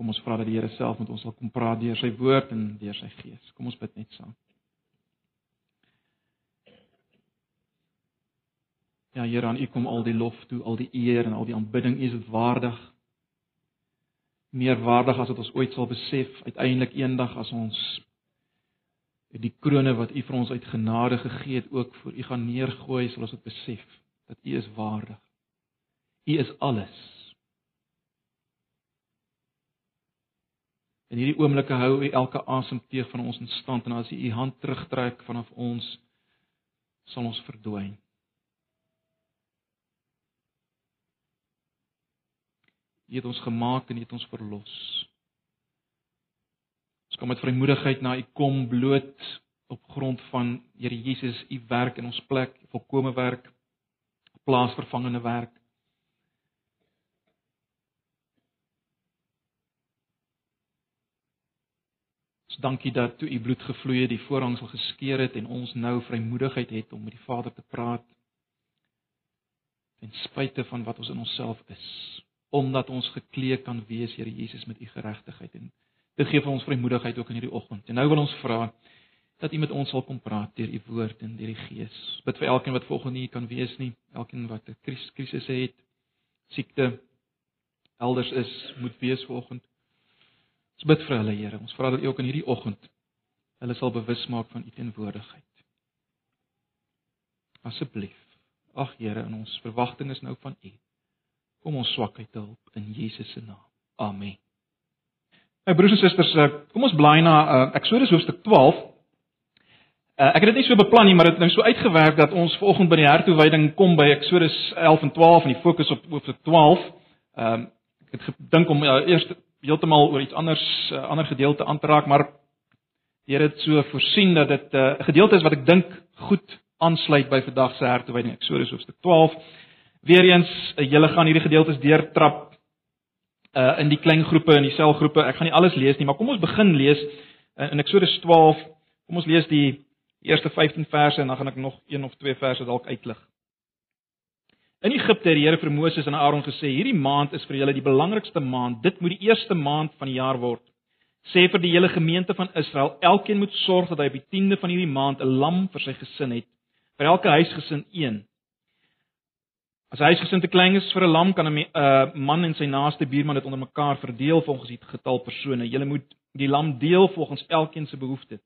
Kom ons vra dat die Here self met ons sal kom praat deur sy woord en deur sy gees. Kom ons bid net saam. Ja Here, aan U kom al die lof toe, al die eer en al die aanbidding. U is waardig. Meer waardig as wat ons ooit sal besef, uiteindelik eendag as ons die krone wat U vir ons uit genade gegee het ook vir U gaan neergooi, sal ons dit besef dat U is waardig. U is alles. In hierdie oomblikke hou U elke asemteug van ons in stand en as U U hand terugtrek vanaf ons sal ons verdwyn. U het ons gemaak en U het ons verlos. Ons kom met vrymoedigheid na U kom bloot op grond van Here Jesus U werk in ons plek, volkomme werk, plaasvervangende werk. Ons dankie dat toe U bloed gevloei het, die voorhangsel geskeur het en ons nou vrymoedigheid het om met die Vader te praat ten spyte van wat ons in onsself is omdat ons geklee kan wees, Here Jesus, met u geregtigheid en dit gee vir ons vrymoedigheid ook in hierdie oggend. En nou wil ons vra dat u met ons sal kom praat deur u woord en deur die Gees. Bid vir elkeen wat volgende hier kan wees nie, elkeen wat 'n krisis het, siekte elders is, moet wees volgende. Ons bid vir hulle, Here. Ons vra dat u ook in hierdie oggend hulle sal bewus maak van u teenwoordigheid. Asseblief. Ag Here, in ons verwagting is nou van u. Kom ons swakheid te hulp in Jesus se naam. Amen. My broers en susters, eh, kom ons blaai na uh, Eksodus hoofstuk 12. Uh, eh, ek het dit nie so beplan nie, maar dit het nou so uitgewerk dat ons vanoggend by die hertoewyding kom by Eksodus 11 en 12 en die fokus op hoofstuk 12. Ehm um, ek het gedink om uh, eers heeltemal oor iets anders 'n uh, ander gedeelte aan te raak, maar die Here het so voorsien dat dit 'n uh, gedeelte is wat ek dink goed aansluit by vandag se hertoewyding Eksodus hoofstuk 12. Weereens, uh, julle gaan hierdie gedeeltes deurtrap uh in die klein groepe en die selgroepe. Ek gaan nie alles lees nie, maar kom ons begin lees uh, in Eksodus 12. Kom ons lees die eerste 15 verse en dan gaan ek nog een of twee verse dalk uitlig. In Egipte het die Here vir Moses en Aaron gesê: "Hierdie maand is vir julle die belangrikste maand. Dit moet die eerste maand van die jaar word. Sê vir die hele gemeente van Israel: Elkeen moet sorg dat hy op die 10de van hierdie maand 'n lam vir sy gesin het. Vir elke huisgesin een. As hy huisgesin te klein is vir 'n lam, kan 'n uh, man en sy naaste buurman dit onder mekaar verdeel volgens die getal persone. Jy moet die lam deel volgens elkeen se behoeftes.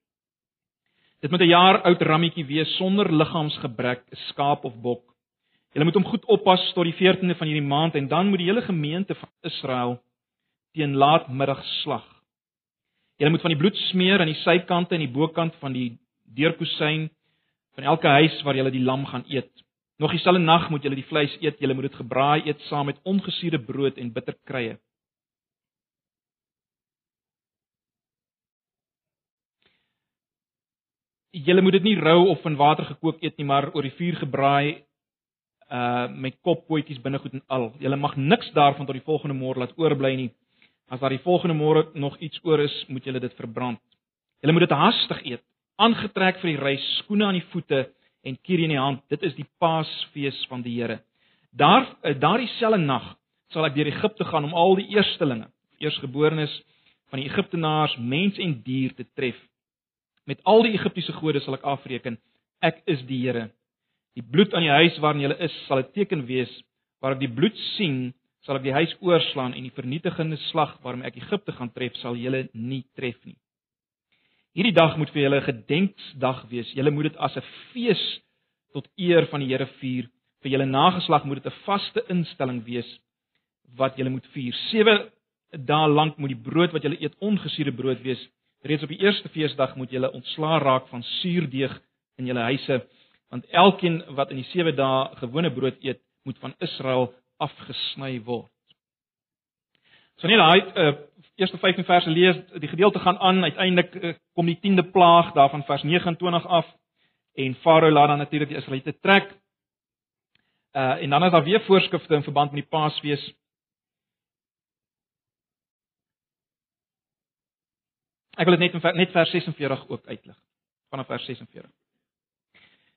Dit moet 'n jaar oud rammetjie wees sonder liggaamsgebrek, 'n skaap of bok. Jy moet hom goed oppas tot die 14de van hierdie maand en dan moet die hele gemeente van Israel teen laatmiddag slag. Jy moet van die bloed smeer aan die sykante en die bokant van die deurkusyn van elke huis waar jy die lam gaan eet. Nog dieselfde nag moet julle die vleis eet, julle moet dit gebraai eet saam met ongesuurde brood en bitterkrye. Julle moet dit nie rou of in water gekook eet nie, maar oor die vuur gebraai uh met koppootjies binnegoed en al. Julle mag niks daarvan tot die volgende môre laat oorbly nie. As daar die volgende môre nog iets oor is, moet julle dit verbrand. Julle moet dit haastig eet, aangetrek vir die reis, skoene aan die voete en kier in die hand. Dit is die Paasfees van die Here. Daar eh, daardie selfde nag sal ek deur Egipte gaan om al die eerstelinge, eersgeborenes van die Egiptenaars, mens en dier te tref. Met al die Egiptiese gode sal ek afreken. Ek is die Here. Die bloed aan die huis waarin jy is, sal 'n teken wees. Waar ek die bloed sien, sal ek die huis oorslaan en die vernietigende slag waarmee ek Egipte gaan tref, sal julle nie tref nie. Hierdie dag moet vir julle 'n gedenksdag wees. Julle moet dit as 'n fees tot eer van die Here vier. Vir julle nageslag moet dit 'n vaste instelling wees wat julle moet vier. 7 dae lank moet die brood wat julle eet ongesuurde brood wees. Reeds op die eerste feesdag moet julle ontslaa raak van suurdeeg in julle huise, want elkeen wat in die 7 dae gewone brood eet, moet van Israel afgesny word. So net daai uh, eerste 15 verse lees, die gedeelte gaan aan, uiteindelik uh, kom die 10de plaag daarvan vers 29 af en Farao laat dan natuurlik die Israeliete trek. Uh en dan is daar weer voorskrifte in verband met die Paasfees. Ek wil dit net net vers 46 ook uitlig. Vanaf vers 46.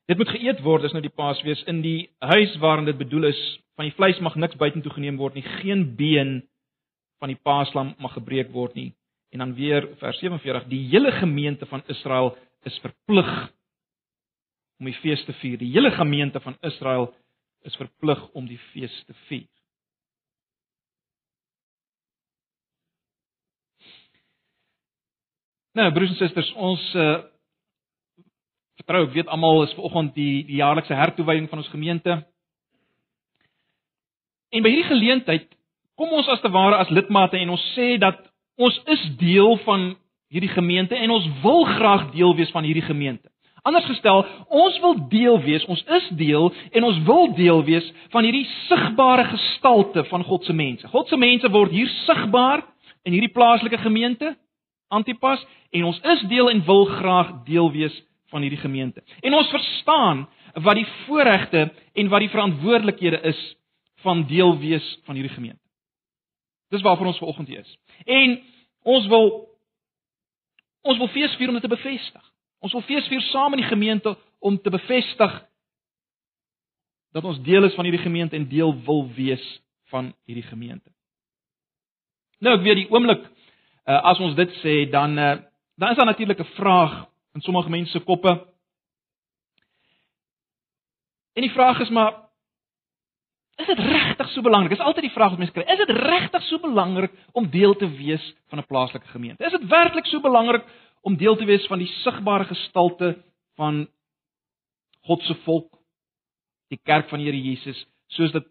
Dit moet geëet word is nou die Paasfees in die huis waarin dit bedoel is. Van die vleis mag niks buitentoe geneem word nie, geen been van die Paaslam mag gebreek word nie. En dan weer vers 47, die hele gemeente van Israel is verplig om die fees te vier. Die hele gemeente van Israel is verplig om die fees te vier. Nou, broers en susters, ons uh vertrou ek weet almal is vanoggend die die jaarlikse hertoewyding van ons gemeente. En by hierdie geleentheid kom ons as te ware as lidmate en ons sê dat ons is deel van hierdie gemeente en ons wil graag deel wees van hierdie gemeente. Anders gestel, ons wil deel wees, ons is deel en ons wil deel wees van hierdie sigbare gestalte van God se mense. God se mense word hier sigbaar in hierdie plaaslike gemeente Antipas en ons is deel en wil graag deel wees van hierdie gemeente. En ons verstaan wat die voorregte en wat die verantwoordelikhede is van deel wees van hierdie gemeente. Dis waarvoor ons vanoggend hier is. En ons wil ons wil fees vier om dit te bevestig. Ons wil fees vier saam in die gemeente om te bevestig dat ons deel is van hierdie gemeente en deel wil wees van hierdie gemeente. Nou ek weet die oomblik uh, as ons dit sê dan uh, dan is daar natuurlik 'n vraag in sommige mense se koppe. En die vraag is maar is dit regtig so belangrik? Dis altyd die vraag wat mense kry. Is dit regtig so belangrik om deel te wees van 'n plaaslike gemeente? Is dit werklik so belangrik om deel te wees van die sigbare gestalte van God se volk, die kerk van die Here Jesus, soos dit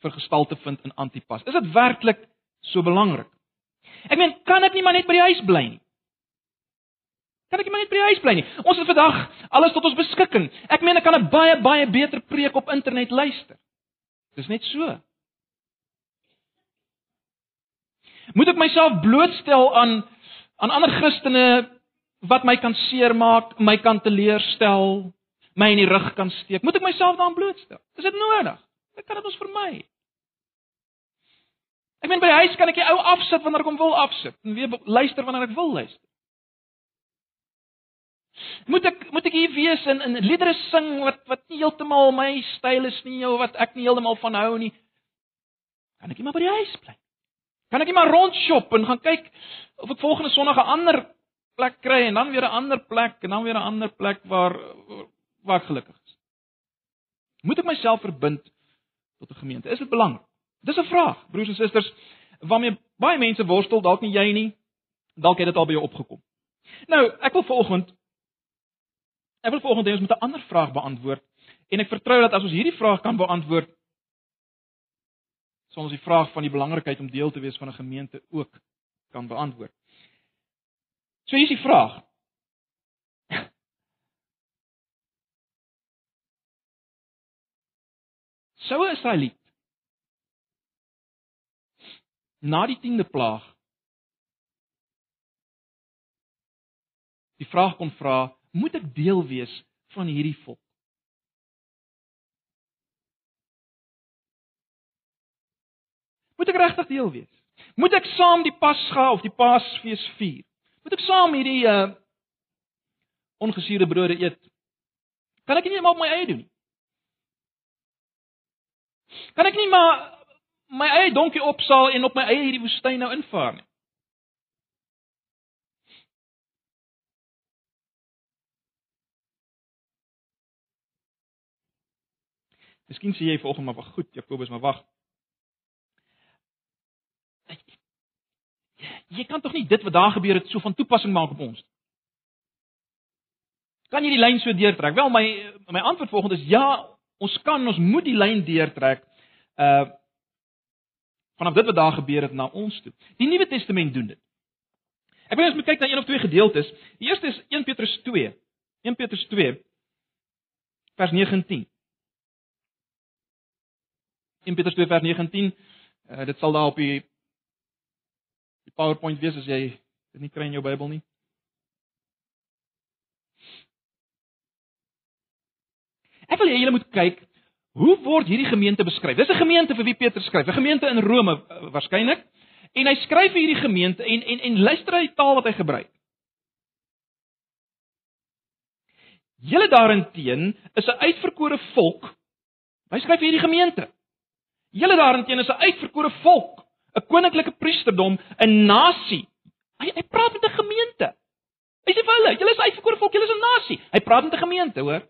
vergestalte vind in Antipas? Is dit werklik so belangrik? Ek meen, kan ek nie maar net by die huis bly nie? Kan ek nie maar net by die huis bly nie? Ons het vandag alles tot ons beskikking. Ek meen, ek kan 'n baie baie beter preek op internet luister. Dis net so. Moet ek myself blootstel aan aan ander Christene wat my kan seermaak, my kan teleurstel, my in die rug kan steek? Moet ek myself daaraan blootstel? Is dit nodig? Ek kan dit ons vermy. Ek meen by die huis kan ek die ou afsit wanneer ek hom wil afsit en weer luister wanneer ek wil luister. Moet ek moet ek hier wees en in liedere sing wat wat nie heeltemal my styl is nie of wat ek nie heeltemal van hou nie. Kan ek nie maar by die huis bly? Kan ek nie maar rondshop en gaan kyk of ek volgende Sondag 'n ander plek kry en dan weer 'n ander plek en dan weer 'n ander plek waar waar ek gelukkig is? Moet ek myself verbind tot 'n gemeente? Is dit belangrik? Dis 'n vraag, broers en susters, waarmee baie mense worstel, dalk nie jy nie. Dalk het dit al by jou opgekom. Nou, ek wil vanoggend ek wil vanoggend hê ons moet 'n ander vraag beantwoord en ek vertrou dat as ons hierdie vraag kan beantwoord, sal ons die vraag van die belangrikheid om deel te wees van 'n gemeente ook kan beantwoord. So hier is die vraag. Sou 'n Israeliet na die 10de plaag die vraag kon vra, moet ek deel wees van hierdie volk? Moet ek regtig deel wees? Moet ek saam die Pasga of die Paasfees vier? Moet ek saam hierdie uh ongesuurde brode eet? Kan ek nie maar op my eie doen nie? Kan ek nie maar my eie donkie opsaal en op my eie hierdie woestyn nou invaar nie. Miskien sê jy vanoggend maar goed, Jakobus, maar wag. Jy kan tog nie dit wat daar gebeur het so van toepassing maak op ons. Kan jy die lyn so deurtrek? Wel my my antwoord volgende is ja, ons kan, ons moet die lyn deurtrek. Uh vanaf dit wat daar gebeur het na ons toe. Die Nuwe Testament doen dit. Ek wil ons moet kyk na een of twee gedeeltes. Die eerste is 1 Petrus 2. 1 Petrus 2 vers 19. 1 Petrus 2 vers 19. Uh, dit sal daar op die die PowerPoint wees as jy dit nie kry in jou Bybel nie. Ek wil hê julle moet kyk Hoe word hierdie gemeente beskryf? Dis 'n gemeente vir wie Petrus skryf, 'n gemeente in Rome eh, waarskynlik. En hy skryf vir hierdie gemeente en en en luister die taal wat hy gebruik. Julle daarenteen is 'n uitverkore volk. Hy skryf vir hierdie gemeente. Julle daarenteen is 'n uitverkore volk, 'n koninklike priesterdom, 'n nasie. Hy hy praat met 'n gemeente. Hy sê vir hulle, julle is uitverkore volk, julle is 'n nasie. Hy praat met 'n gemeente, hoor.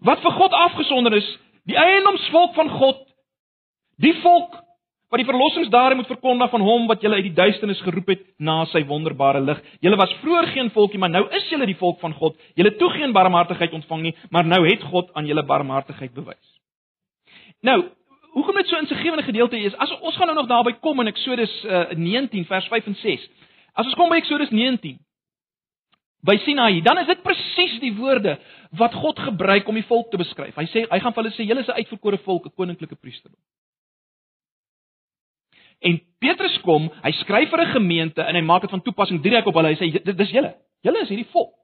Wat vir God afgesonder is, die eiendomsvolk van God, die volk wat die verlossingsdare moet verkondig van hom wat julle uit die duisternis geroep het na sy wonderbare lig. Julle was vroeër geen volkie, maar nou is julle die volk van God. Julle toe geen barmhartigheid ontvang nie, maar nou het God aan julle barmhartigheid bewys. Nou, hoekom dit so insiggewende gedeelte is, as ons gaan nou nog daarby kom in Eksodus uh, 19 vers 5 en 6. As ons kom by Eksodus 19 by Sinaï, dan is dit presies die woorde wat God gebruik om die volk te beskryf. Hy sê hy gaan vir hulle sê julle is 'n uitverkore volk, 'n koninklike priesterdom. En Petrus kom, hy skryf vir 'n gemeente en hy maak dit van toepassing direk op hulle. Hy sê dis julle. Julle is hierdie volk.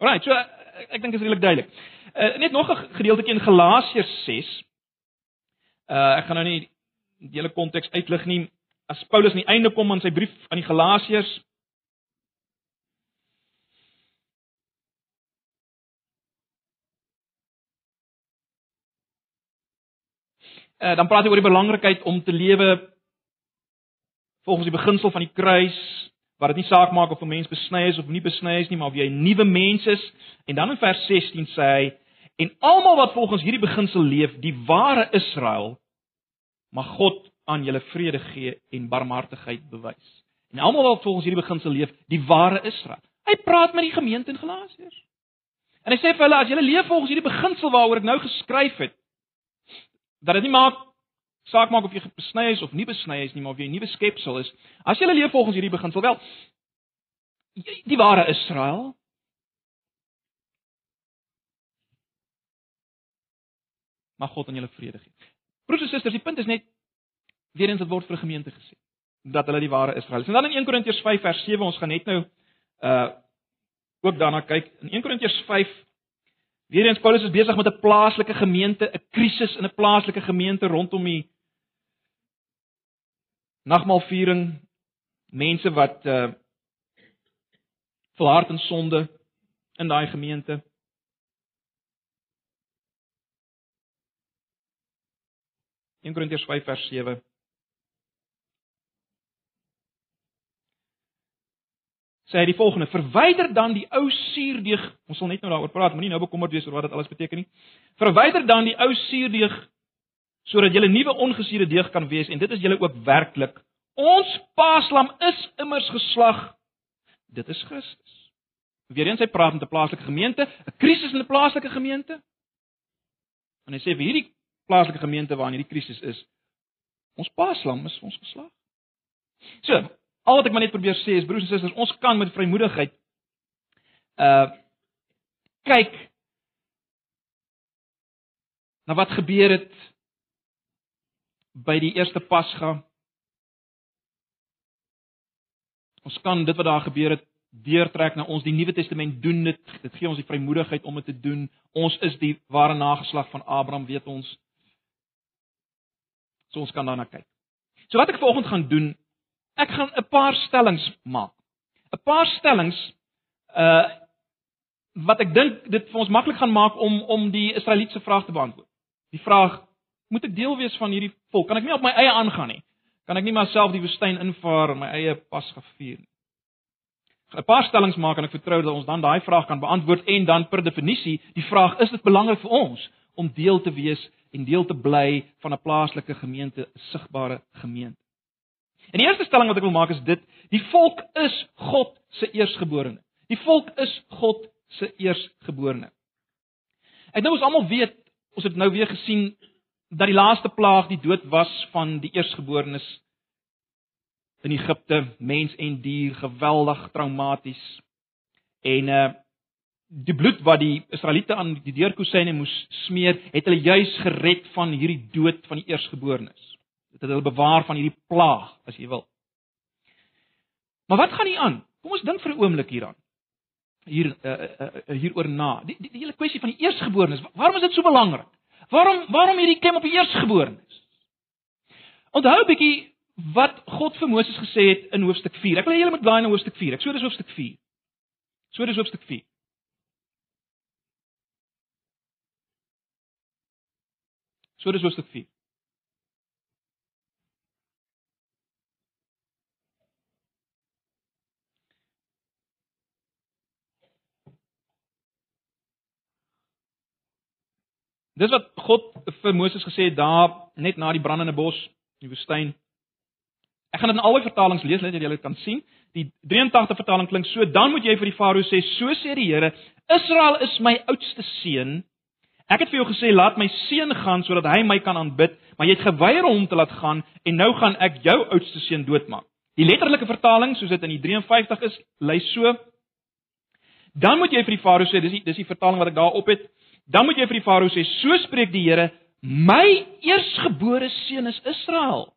Right, so ek, ek dink dit is redelik duidelik. Uh, net nog 'n gedeeltjie in Galasiërs 6. Uh ek gaan nou nie die hele konteks uitlig nie. As Paulus aan die einde kom aan sy brief aan die Galasiërs uh, dan praat hy oor die belangrikheid om te lewe volgens die beginsel van die kruis waar dit nie saak maak of 'n mens besny is of nie besny is nie, maar of jy 'n nuwe mens is. En dan in vers 16 sê hy en almal wat volgens hierdie beginsel leef, die ware Israel, mag God aan julle vrede gee en barmhartigheid bewys. En almal wat volgens hierdie beginsel leef, die ware Israel. Hy praat met die gemeente in Galasiërs. En hy sê vir hulle as julle leef volgens hierdie beginsel waaroor ek nou geskryf het, dat dit nie maak saak maak of jy besny is of nie besny is nie, maar of jy 'n nuwe skepsel is. As jy leef volgens hierdie beginsel, wel die ware Israel mag God aan julle vrede gee. Broers en susters, die punt is net weer eens dit word vir 'n gemeente gesê dat hulle die ware Israel is. En dan in 1 Korintiërs 5 vers 7, ons gaan net nou uh ook daarna kyk. In 1 Korintiërs Weerens Paulus is besig met 'n plaaslike gemeente, 'n krisis in 'n plaaslike gemeente rondom die nagmaalviering, mense wat uh volhard in sonde in daai gemeente. In Korintiërs 5 vers 7 sê hy die volgende: Verwyder dan die ou suurdeeg. Ons sal net nou daaroor praat, moenie nou bekommerd wees oor wat dit alles beteken nie. Verwyder dan die ou suurdeeg sodat 'n nuwe ongesuurde deeg kan wees en dit is julle ook werklik. Ons paaslam is immers geslag. Dit is Christus. Weerens hy praat met 'n plaaslike gemeente, 'n krisis in 'n plaaslike gemeente. En hy sê vir hierdie plaaslike gemeente waarin hierdie krisis is, ons paaslam is ons geslag. So, Al wat ek maar net probeer sê is broers en susters, ons kan met vrymoedigheid uh kyk na wat gebeur het by die eerste Pasga. Ons kan dit wat daar gebeur het deurtrek na ons die Nuwe Testament doen dit dit gee ons die vrymoedigheid om dit te doen. Ons is die ware nageslag van Abraham, weet ons. So ons kan daarna kyk. So wat ek vanoggend gaan doen ek gaan 'n paar stellings maak. 'n Paar stellings uh wat ek dink dit vir ons maklik gaan maak om om die Israelietse vraag te beantwoord. Die vraag: Moet ek deel wees van hierdie volk? Kan ek nie op my eie aangaan nie? Kan ek nie myself die woestyn invaar en my eie pas gevier nie? 'n Paar stellings maak en ek vertrou dat ons dan daai vraag kan beantwoord en dan per definisie die vraag: Is dit belangrik vir ons om deel te wees en deel te bly van 'n plaaslike gemeente, 'n sigbare gemeente? En die eerste stelling wat ek wil maak is dit: die volk is God se eersgeborene. Die volk is God se eersgeborene. Ek dink ons almal weet, ons het nou weer gesien dat die laaste plaag die dood was van die eersgeborenes in Egipte, mens en dier, geweldig traumaties. En uh die bloed wat die Israeliete aan die deurkusyne moes smeer, het hulle juis gered van hierdie dood van die eersgeborenes. Dit het hulle bewaar van hierdie plaag, as jy wil. Maar wat gaan hier aan? Kom ons dink vir 'n oomblik hieraan. Hier uh, uh, uh, hieroor na. Die, die die hele kwessie van die eersgeborenes. Waarom is dit so belangrik? Waarom waarom hierdie klem op die eersgeborenes? Onthou 'n bietjie wat God vir Moses gesê het in hoofstuk 4. Ek wil hê julle moet blaai na hoofstuk 4. Ek sê dis hoofstuk 4. So dis hoofstuk 4. So dis hoofstuk 4. Dis wat God vir Moses gesê het daar net na die brandende bos in die woestyn. Ek gaan dit in albei vertalings lees net dat julle kan sien. Die 83 vertaling klink so: Dan moet jy vir die farao sê, so sê die Here, Israel is my oudste seun. Ek het vir jou gesê laat my seun gaan sodat hy my kan aanbid, maar jy het geweier om hom te laat gaan en nou gaan ek jou oudste seun doodmaak. Die letterlike vertaling, soos dit in die 53 is, lei so: Dan moet jy vir die farao sê, dis die dis die vertaling wat ek daar op het. Dan moet jy vir die farao sê, so spreek die Here, my eersgebore seun is Israel.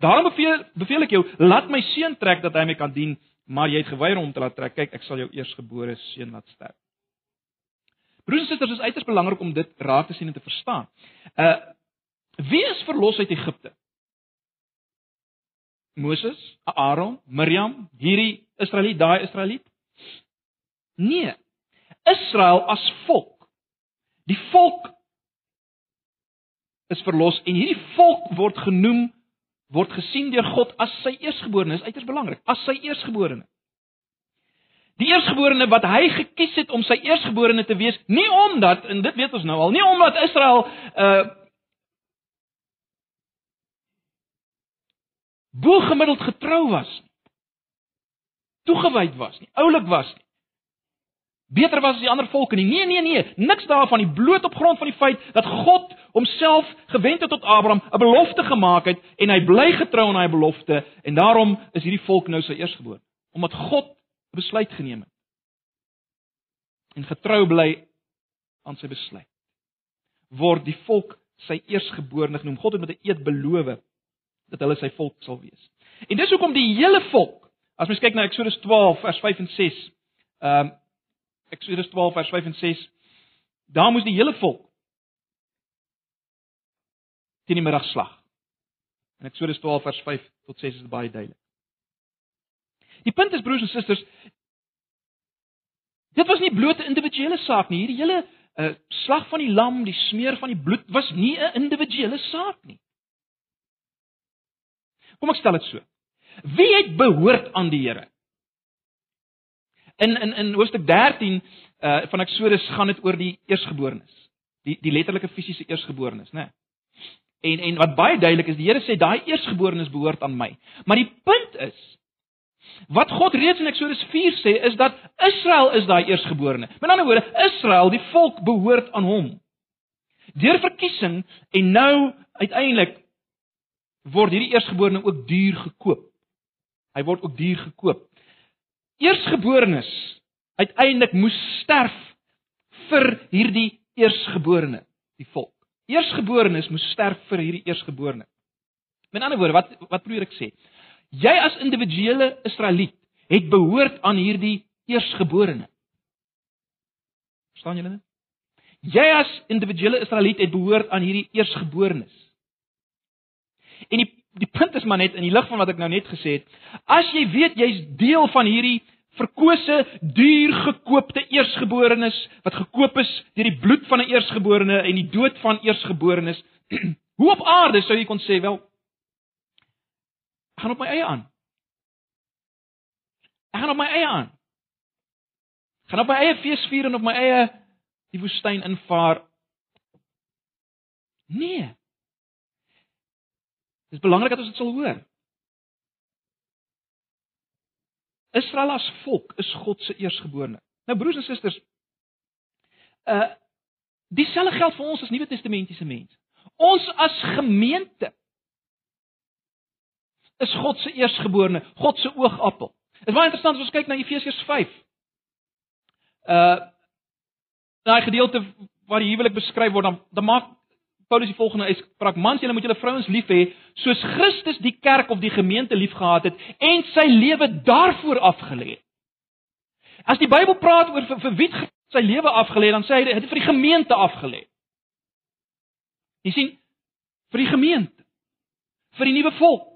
Daarom beveel beveel ek jou, laat my seun trek dat hy my kan dien, maar jy het geweier om te laat trek. Kyk, ek sal jou eersgebore seun laat sterf. Broers en susters, is uiters belangrik om dit raak te sien en te verstaan. Uh wie is verlos uit Egipte? Moses, Aaron, Miriam, hierdie Israeliet, daai Israeliet? Nee. Israel as volk. Die volk is verlos en hierdie volk word genoem word gesien deur God as sy eersgeborene. Dis uiters belangrik, as sy eersgeborene. Die eersgeborene wat hy gekies het om sy eersgeborene te wees, nie omdat en dit weet ons nou al, nie omdat Israel uh bo gemiddeld getrou was nie. Toegewyd was nie, oulik was nie beter was as die ander volke nie. Nee, nee, nee, niks daarvan nie. Bloot op grond van die feit dat God homself gewend het tot Abraham, 'n belofte gemaak het en hy bly getrou aan daai belofte en daarom is hierdie volk nou sy eersgebore, omdat God 'n besluit geneem het. En getrou bly aan sy besluit. Word die volk sy eersgeborene genoem. God het met 'n eed beloof dat hulle sy volk sal wees. En dis hoekom die hele volk, as mens kyk na Eksodus 12 vers 5 en 6, ehm um, Eksodus 12 vers 5 en 6. Daar moes die hele volk teen die middag slag. En Eksodus 12 vers 5 tot 6 is baie duidelik. Die punt is broers en susters, dit was nie bloot 'n individuele saak nie. Hierdie hele uh, slag van die lam, die smeer van die bloed was nie 'n individuele saak nie. Kom ek stel dit so. Wie het behoort aan die Here? In in in hoofstuk 13 uh van Eksodus gaan dit oor die eersgeborenes. Die die letterlike fisiese eersgeborenes, né? Nee. En en wat baie duidelik is, die Here sê daai eersgeborenes behoort aan my. Maar die punt is wat God reeds in Eksodus 4 sê is dat Israel is daai eersgeborene. Met ander woorde, Israel, die volk behoort aan hom. Deur verkiesing en nou uiteindelik word hierdie eersgeborene ook duur gekoop. Hy word ook duur gekoop eersgeborenes uiteindelik moes sterf vir hierdie eersgeborene, die volk. Eersgeborenes moes sterf vir hierdie eersgeborene. Met ander woorde, wat wat probeer ek sê? Jy as individuele Israeliet het behoort aan hierdie eersgeborene. Verstaan julle dit? Jy as individuele Israeliet het behoort aan hierdie eersgeborenes. En die die punt is maar net in die lig van wat ek nou net gesê het, as jy weet jy's deel van hierdie verkose, duur gekoopte eersgeborenes wat gekoop is deur die bloed van 'n eersgeborene en die dood van eersgeborenes, hoe op aarde sou jy kon sê wel ek gaan op my eie aan. Ek gaan op my eie aan. Ek gaan op my eie fees vier en op my eie die woestyn invaar. Nee. Dit is belangrik dat ons dit sal hoor. Israel as volk is God se eersgeborene. Nou broers en susters, uh dieselfde geld vir ons as Nuwe Testamentiese mense. Ons as gemeente is God se eersgeborene, God se oogappel. Dit is baie interessant as ons kyk na Efesiërs 5. Uh daai gedeelte waar die huwelik beskryf word, dan dan maak Paulus die volgende uitspraak: Mans, julle moet julle vrouens lief hê soos Christus die kerk of die gemeente liefgehad het en sy lewe daarvoor afgelê het. As die Bybel praat oor vir, vir wie sy lewe afgelê het, dan sê hy dit vir die gemeente afgelê. Jy sien, vir die gemeente, vir die nuwe volk.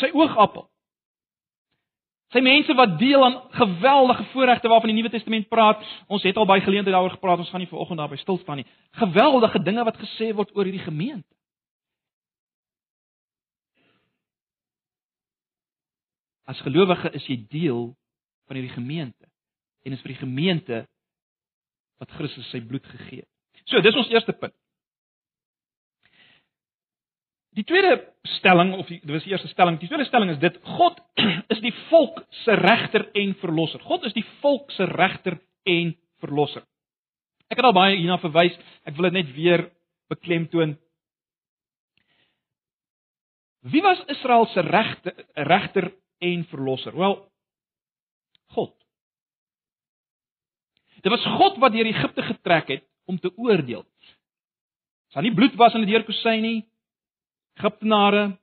Sy oogappel. Sy mense wat deel aan geweldige voorregte waarvan die Nuwe Testament praat. Ons het al baie geleenthede daaroor gepraat. Ons gaan nie vanoggend daarby stil staan nie. Geweldige dinge wat gesê word oor hierdie gemeente. As gelowige is jy deel van hierdie gemeente. en is vir die gemeente wat Christus sy bloed gegee het. So, dis ons eerste punt. Die tweede stelling of die, dit was die eerste stelling, die tweede stelling is dit God is die volk se regter en verlosser. God is die volk se regter en verlosser. Ek het al baie hierna verwys. Ek wil dit net weer beklemtoon. Wie was Israel se regter regter en verlosser? Wel God. Dit was God wat deur Egipte getrek het om te oordeel. As daar nie bloed was in die deurkosyn nie, Egiptenare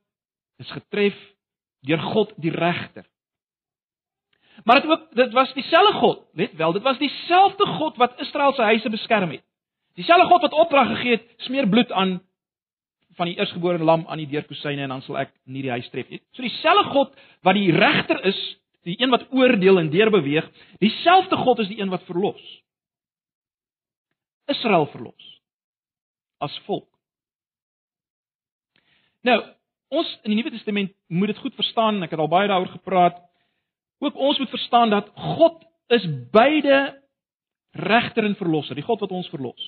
is getref deur God die regter. Maar dit ook dit was dieselfde God, let wel, dit was dieselfde God wat Israel se huise beskerm het. Dieselfde God wat opdrag gegee het, smeer bloed aan van die eersgebore lam aan die deurkosyne en dan sal ek nie die huis tref nie. So dieselfde God wat die regter is, die een wat oordeel en deurbeweeg, dieselfde God is die een wat verlos. Israel verlos as volk. Nou, ons in die Nuwe Testament moet dit goed verstaan en ek het al baie daaroor gepraat. Ook ons moet verstaan dat God is beide regter en verlosser, die God wat ons verlos.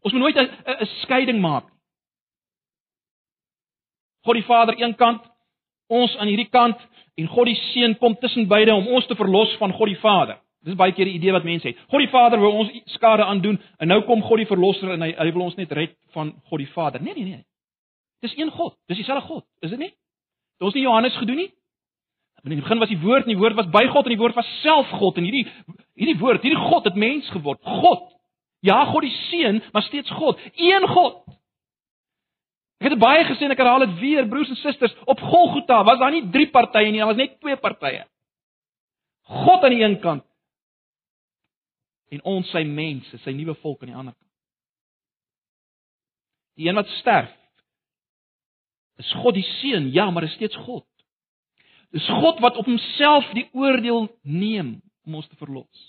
Ons moet nooit 'n skeiding maak. God die Vader aan een kant, ons aan hierdie kant en God die Seun kom tussen beide om ons te verlos van God die Vader. Dis baie keer die idee wat mense het. God die Vader wil ons skade aandoen en nou kom God die verlosser en hy hy wil ons net red van God die Vader. Nee nee nee. Dis een God. Dis dieselfde God, is dit nie? Het ons nie Johannes gedoen nie? In die begin was die woord en die woord was by God en die woord was self God en hierdie hierdie woord, hierdie God het mens geword. God. Ja, God die Seun, maar steeds God. Een God. Ek het baie gesê en ek herhaal dit weer, broers en susters, op Golgotha was daar nie drie partye nie, daar was net twee partye. God aan die een kant en ons sy mense, sy nuwe volk aan die ander kant. Die een wat sterf is God die Seun, ja, maar is steeds God. Dis God wat op homself die oordeel neem om ons te verlos.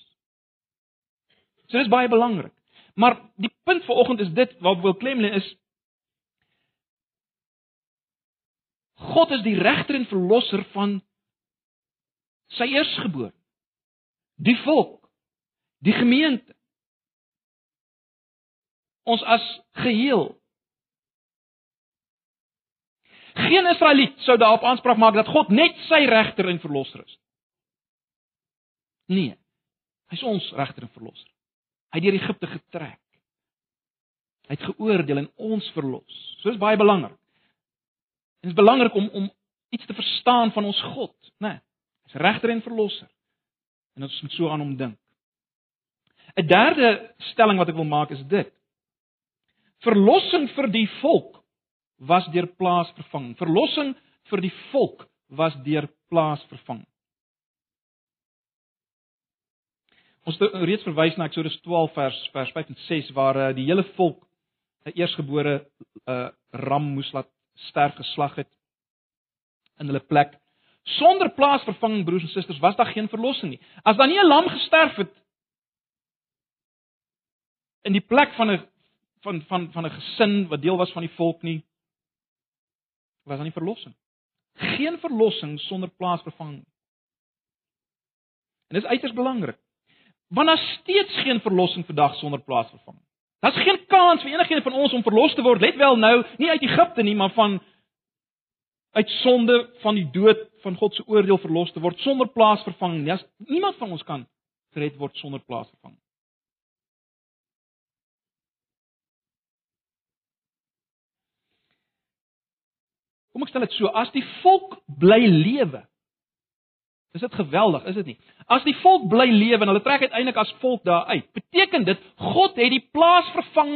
So dis baie belangrik. Maar die punt vanoggend is dit wat wil klem lê is God is die regter en verlosser van sy eersgebore. Die volk, die gemeente. Ons as geheel Geen Israeliet sou daarop aanspraak maak dat God net sy regter en verlosser is. Nee. Hy's ons regter en verlosser. Hy het deur Egipte getrek. Hy het geoordeel en ons verlos. So is baie belangrik. En dit is belangrik om om iets te verstaan van ons God, né? Nee, hy's regter en verlosser. En ons moet so aan hom dink. 'n Derde stelling wat ek wil maak is dit. Verlossing vir die volk was deur plaasvervanging. Verlossing vir die volk was deur plaasvervanging. Ons het reeds verwys na Eksodus 12 vers vers 5 en 6 waar uh, die hele volk 'n eersgebore 'n uh, eh, ram moes laat sterf geslag het in hulle plek. Sonder plaasvervanging broers en susters was daar geen verlossing nie. As daar nie 'n lam gesterf het in die plek van 'n van van van 'n gesin wat deel was van die volk nie, was daar nie verlossing. Geen verlossing sonder plaasvervanging. En dis uiters belangrik. Want daar steeds geen verlossing vandag sonder plaasvervanging. Daar's geen kans vir enigiemand van ons om verlos te word, let wel nou, nie uit Egipte nie, maar van uit sonde van die dood van God se oordeel verlos te word sonder plaasvervanging. Ja, niemand van ons kan gered word sonder plaasvervanging. Kom ek stel dit so, as die volk bly lewe. Is dit geweldig, is dit nie? As die volk bly lewe en hulle trek uiteindelik as volk daar uit, beteken dit God het die plaas vervang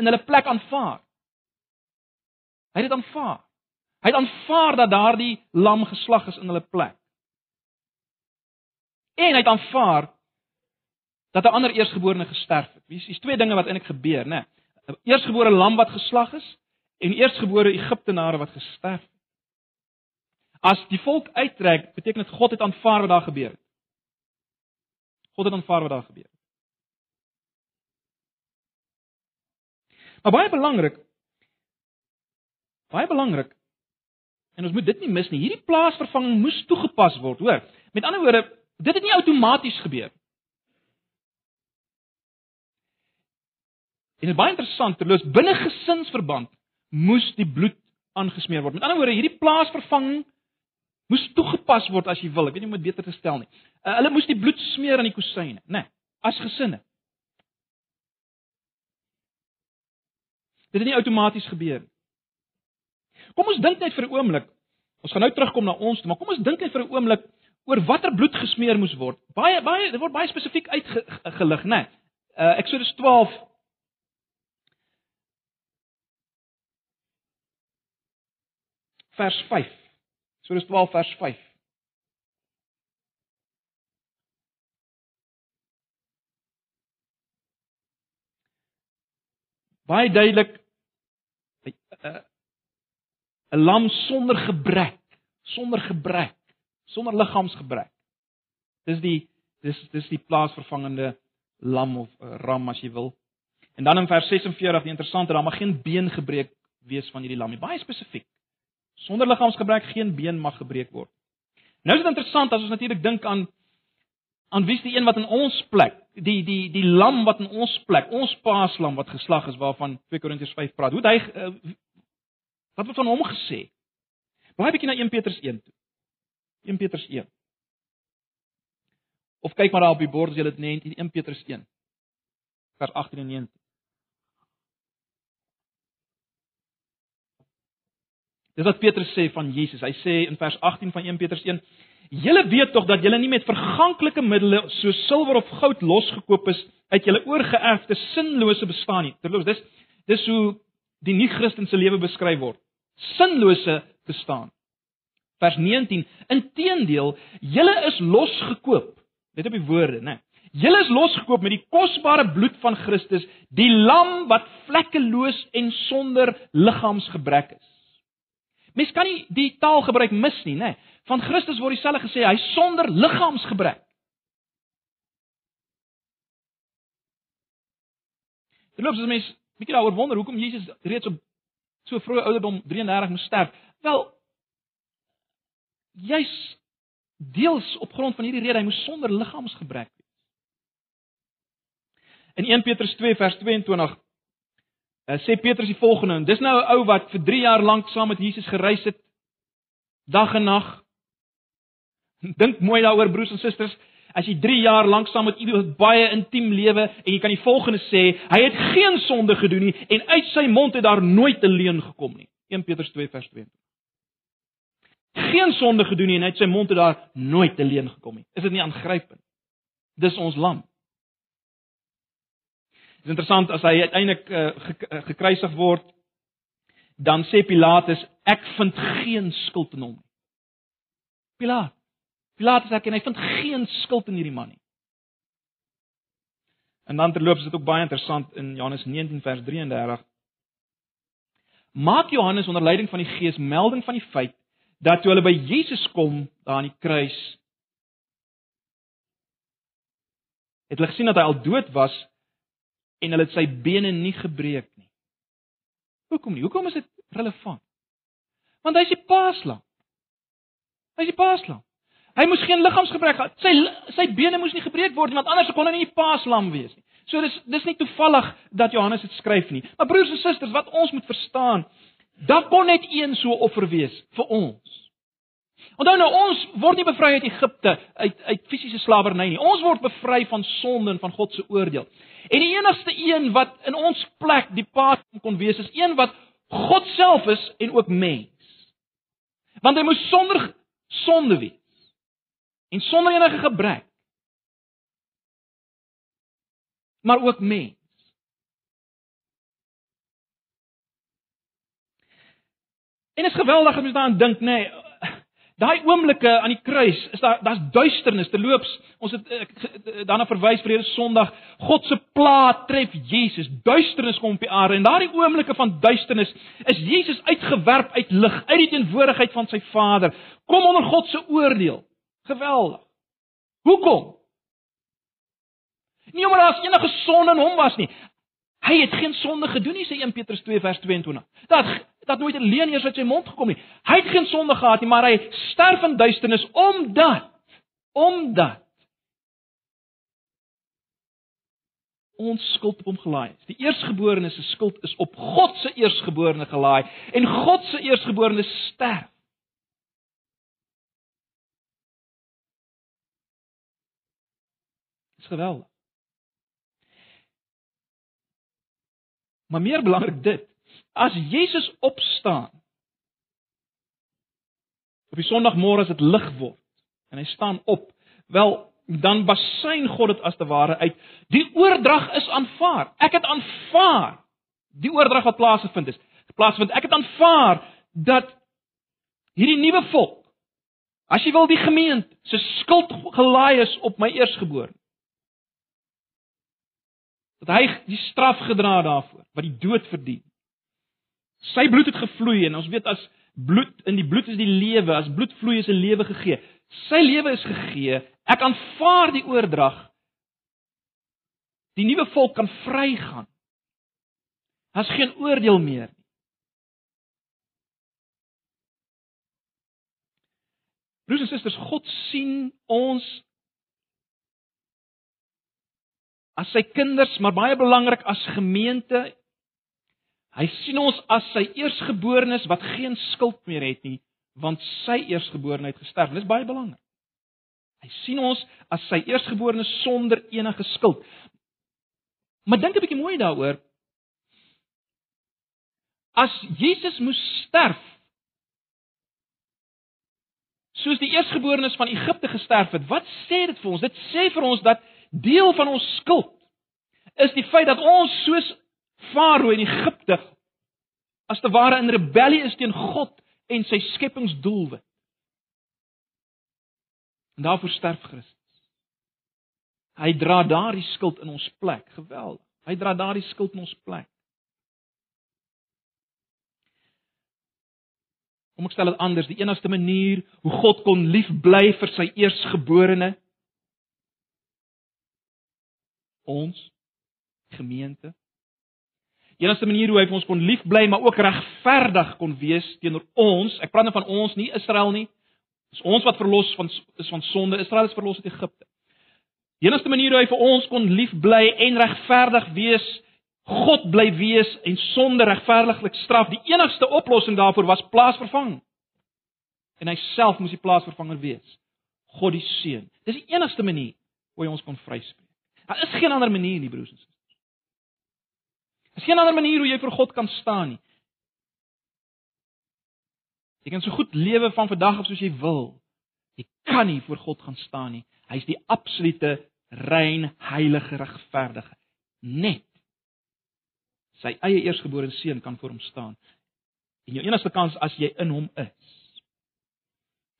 in hulle plek aanvaar. Hy het dit aanvaar. Hy het aanvaar dat daardie lam geslag is in hulle plek. En hy het aanvaar dat 'n ander eersgeborene gesterf het. Dis is twee dinge wat eintlik gebeur, né? 'n Eersgebore lam wat geslag is en eersgebore Egiptenare wat gesterf het. As die volk uittrek, beteken dit God het aanvaar wat daar gebeur het. God het aanvaar wat daar gebeur het. Maar baie belangrik baie belangrik en ons moet dit nie mis nie. Hierdie plaasvervanging moes toegepas word, hoor. Met ander woorde, dit het nie outomaties gebeur nie. En dit is baie interessant, terloops, binne gesinsverband moes die bloed aangesmeer word. Met ander woorde, hierdie plaasvervanging moes toegepas word as jy wil. Ek weet nie hoe om dit beter te stel nie. Uh, hulle moes die bloed smeer aan die kusyne, né? Nee, as gesinne. Dit het nie outomaties gebeur nie. Kom ons dink net vir 'n oomblik. Ons gaan nou terugkom na ons toe, maar kom ons dink net vir 'n oomblik oor watter bloed gesmeer moes word. Baie baie dit word baie spesifiek uitgelig, né? Nee. Uh Eksodus 12 vers 5. Eksodus 12 vers 5. Baie duidelik 'n lam sonder gebrek, sonder gebrek, sonder liggaamsgebrek. Dis die dis dis die plaasvervangende lam of uh, ram as jy wil. En dan in vers 46, die interessante, daar mag geen been gebreek wees van hierdie lam nie. Baie spesifiek. Sonder liggaamsgebrek geen been mag gebreek word. Nou is dit interessant as ons natuurlik dink aan aan wie is die een wat in ons plek, die die die lam wat in ons plek, ons paaslam wat geslag is waarvan 2 Korintiërs 5 praat. Hoe het hy uh, wat word van hom gesê? Blaai bietjie na 1 Petrus 1 toe. 1 Petrus 1. Of kyk maar daar op die bord as jy dit net in 1 Petrus 1 vers 18 en 19. Dis wat Petrus sê van Jesus. Hy sê in vers 18 van 1 Petrus 1: "Julle weet tog dat julle nie met verganklike middele soos silwer of goud losgekoop is uit julle oorgeerfde sinlose bestaan nie." Terloops, dis dis hoe die nie-Christen se lewe beskryf word. Sinlose bestaan. Vers 19: "Inteendeel, julle is losgekoop." Let op die woorde, né? Julle is losgekoop met die kosbare bloed van Christus, die lam wat vlekkeloos en sonder liggaamsgebrek is. Mens kan nie die taal gebruik mis nie, nê? Van Christus word dieselfde gesê, hy sonder liggaamsgebrek. Terloops as mens bietjie daaroor wonder hoekom Jesus reeds op so vroeë ouderdom 33 moes sterf. Wel jy's deels op grond van hierdie rede hy moes sonder liggaamsgebrek wees. In 1 Petrus 2 vers 22 Uh, sê Petrus die volgende en dis nou 'n ou wat vir 3 jaar lank saam met Jesus gereis het dag en nag. Dink mooi daaroor broers en susters, as jy 3 jaar lank saam met iemand baie intiem lewe en jy kan die volgende sê, hy het geen sonde gedoen nie en uit sy mond het daar nooit 'n leuen gekom nie. 1 Petrus 2 vers 2. Geen sonde gedoen nie en uit sy mond het daar nooit 'n leuen gekom nie. Is dit nie aangrypend? Dis ons lam. Dit is interessant as hy uiteindelik uh, gekruisig word, dan sê Pilatus, ek vind geen skuld in hom nie. Pilatus. Pilatus sê hy vind geen skuld in hierdie man nie. En dan terloops is dit ook baie interessant in Johannes 19 vers 33. Maak Johannes onder leiding van die Gees melding van die feit dat toe hulle by Jesus kom daar aan die kruis het hulle gesien dat hy al dood was en hulle het sy bene nie gebreek nie. Hoekom nie? Hoekom is dit relevant? Want hy's die paaslam. Hy's die paaslam. Hy moes geen liggaamsgebrek gehad. Sy sy bene moes nie gebreek word nie, want anders kon hy nie die paaslam wees nie. So dis dis nie toevallig dat Johannes dit skryf nie. Maar broers en susters, wat ons moet verstaan, daar kon net een so offer wees vir ons. Onthou nou ons word nie bevry uit Egipte uit uit fisiese slawerny nie. Ons word bevry van sonde en van God se oordeel. En die enigste een wat in ons plek die paas kon wees is een wat God self is en ook mens. Want hy moes sonder sonde wees. En sonder enige gebrek. Maar ook mens. En is geweldig as jy daaraan dink, nê, nee, Daai oomblikke aan die kruis, is daar daar's duisternis te loops. Ons het daarna verwys verlede Sondag, God se plaat tref Jesus. Duisternis kom op die aarde en daardie oomblikke van duisternis is Jesus uitgewerp uit lig, uit die teenwoordigheid van sy Vader, kom onder God se oordeel. Geweldig. Hoekom? Nie omdat daar enige sonde in hom was nie. Hy het geen sonde gedoen nie, sê 1 Petrus 2 vers 22. Dat dat nooit 'n leuen eers uit sy mond gekom nie. Hy het geen sonde gehad nie, maar hy sterf in duisternis omdat omdat ons skuld op hom gelaai is. Die eerstgeborene se skuld is op God se eerstgeborene gelaai en God se eerstgeborene sterf. Dis geweldig. Maar meer belangrik dit, as Jesus opstaan op die Sondagmôre as dit lig word en hy staan op, wel dan basyn God dit as te ware uit. Die oordrag is aanvaar. Ek het aanvaar die oordrag wat plaasgevind het. Plaasvind. Ek het aanvaar dat hierdie nuwe volk as jy wil die gemeente se skuld gelaai is op my eersgebore. Dat hy die straf gedra daarvoor wat die dood verdien. Sy bloed het gevloei en ons weet as bloed in die bloed is die lewe, as bloed vloei is 'n lewe gegee. Sy lewe is gegee. Ek aanvaar die oordrag. Die nuwe volk kan vrygaan. Daar's geen oordeel meer. Broers en susters, God sien ons as sy kinders, maar baie belangrik as gemeente Hy sien ons as sy eersgeborenes wat geen skuld meer het nie, want sy eersgeborenheid gesterf. Dit is baie belangrik. Hy sien ons as sy eersgeborenes sonder enige skuld. Maar dink 'n bietjie mooi daaroor. As Jesus moes sterf soos die eersgeborenes van Egipte gesterf het, wat sê dit vir ons? Dit sê vir ons dat deel van ons skuld is die feit dat ons soos Farao in Egipte as te ware in rebellie is teen God en sy skepingsdoelwit. En daarvoor sterf Christus. Hy dra daardie skuld in ons plek. Geweldig. Hy dra daardie skuld in ons plek. Kom ek stel dit anders, die enigste manier hoe God kon lief bly vir sy eersgeborene ons gemeente Die enigste manier hoe hy vir ons kon lief bly, maar ook regverdig kon wees teenoor ons. Ek praat nou van ons, nie Israel nie. Dis ons wat verlos van is van sonde. Israel is verlos uit Egipte. Die enigste manier hoe hy vir ons kon lief bly en regverdig wees, God bly wees en sonde regverdiglik straf. Die enigste oplossing daarvoor was plaasvervanging. En hy self moes die plaasvervanger wees. God die Seun. Dis die enigste manier hoe hy ons kon vryspreek. Daar is geen ander manier nie, broers en susters. Daar is geen ander manier hoe jy vir God kan staan nie. Jy kan so goed lewe van vandag af soos jy wil. Jy kan nie voor God gaan staan nie. Hy is die absolute rein, heilige, regverdige. Net sy eie eersgebore seun kan voor hom staan. En jou enigste kans as jy in hom is.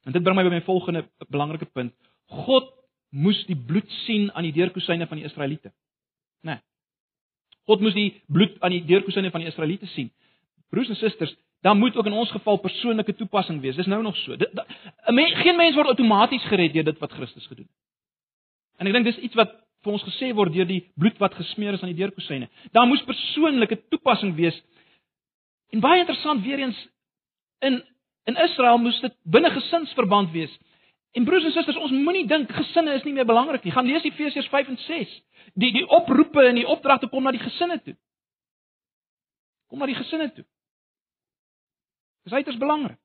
En dit bring my by my volgende belangrike punt. God moes die bloed sien aan die deurkosyne van die Israeliete. Né? Nee. God moes die bloed aan die deurkosyne van die Israeliete sien. Broers en susters, dan moet ook in ons geval persoonlike toepassing wees. Dis nou nog so. Dit men, geen mens word outomaties gered deur dit wat Christus gedoen het. En ek dink dis iets wat vir ons gesê word deur die bloed wat gesmeer is aan die deurkosyne. Daar moes persoonlike toepassing wees. En baie interessant weer eens in in Israel moes dit binne gesinsverband wees. En broers en susters, ons moenie dink gesinne is nie meer belangrik nie. Gaan lees Efesiërs 5 en 6 die die oproepe en die opdragte kom na die gesinne toe. Kom na die gesinne toe. Dis uiters belangrik.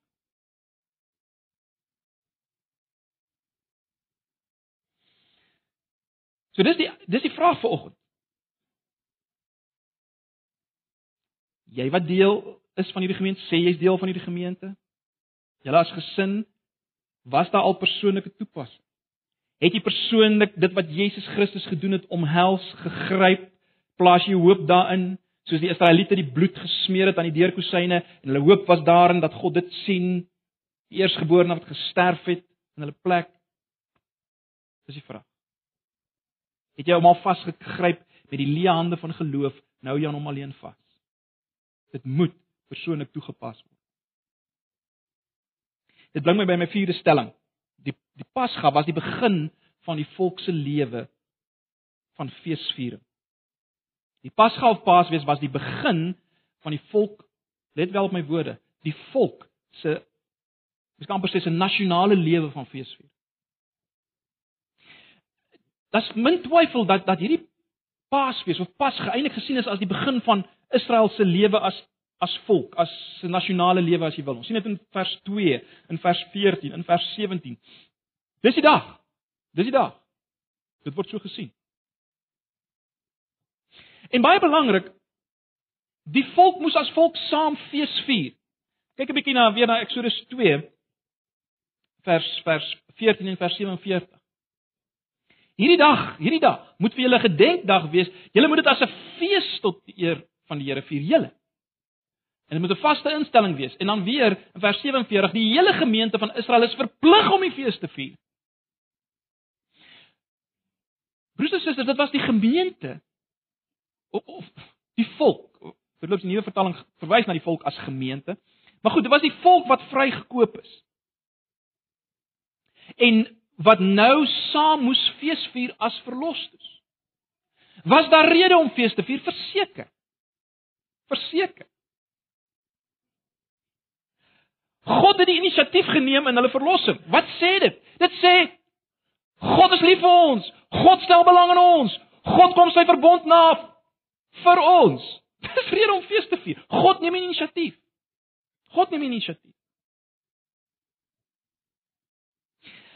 So dis die dis die vraag vir oggend. Jy wat deel is van hierdie gemeente, sê jy's deel van hierdie gemeente? Julle as gesin was daar al persoonlike toepassing? Het jy persoonlik dit wat Jesus Christus gedoen het omhels, gegryp, plaas jy hoop daarin, soos die Israeliete die bloed gesmeer het aan die deurkosyne en hulle hoop was daarin dat God dit sien, die eersgeborene wat gesterf het in hulle plek. Dis die vraag. Het jy hom al vasgegryp met die leë hande van geloof, nou jy aan hom alleen vas? Dit moet persoonlik toegepas word. Dit bring my by my vierde stelling die die Pasga was die begin van die volk se lewe van feesviering. Die Pasga of Paasfees was die begin van die volk, let wel op my woorde, die volk se mens kan amper sê 'n nasionale lewe van feesviering. Das min twyfel dat dat hierdie Paasfees of Pasga eintlik gesien is as die begin van Israel se lewe as as volk, as 'n nasionale lewe as jy wil. Ons sien dit in vers 2, in vers 14, in vers 17. Dis die dag. Dis die dag. Dit word so gesien. En baie belangrik, die volk moes as volk saam fees vier. Kyk 'n bietjie na weer na Eksodus 2 vers vers 14 en vers 47. Hierdie dag, hierdie dag moet vir julle gedenkdag wees. Julle moet dit as 'n fees tot eer van die Here vier, julle. En dit moet 'n vaste instelling wees. En dan weer in vers 47, die hele gemeente van Israel is verplig om die fees te vier. Broers en susters, dit was die gemeente of, of die volk. Verloops die nuwe vertaling verwys na die volk as gemeente. Maar goed, dit was die volk wat vrygekoop is. En wat nou saam moes fees vier as verlosters. Was daar rede om fees te vier? Verseker. Verseker. God het die inisiatief geneem in hulle verlossing. Wat sê dit? Dit sê God is lief vir ons. God stel belang in ons. God kom sy verbond na vir ons. Dis rede om fees te vier. God neem inisiatief. God neem inisiatief.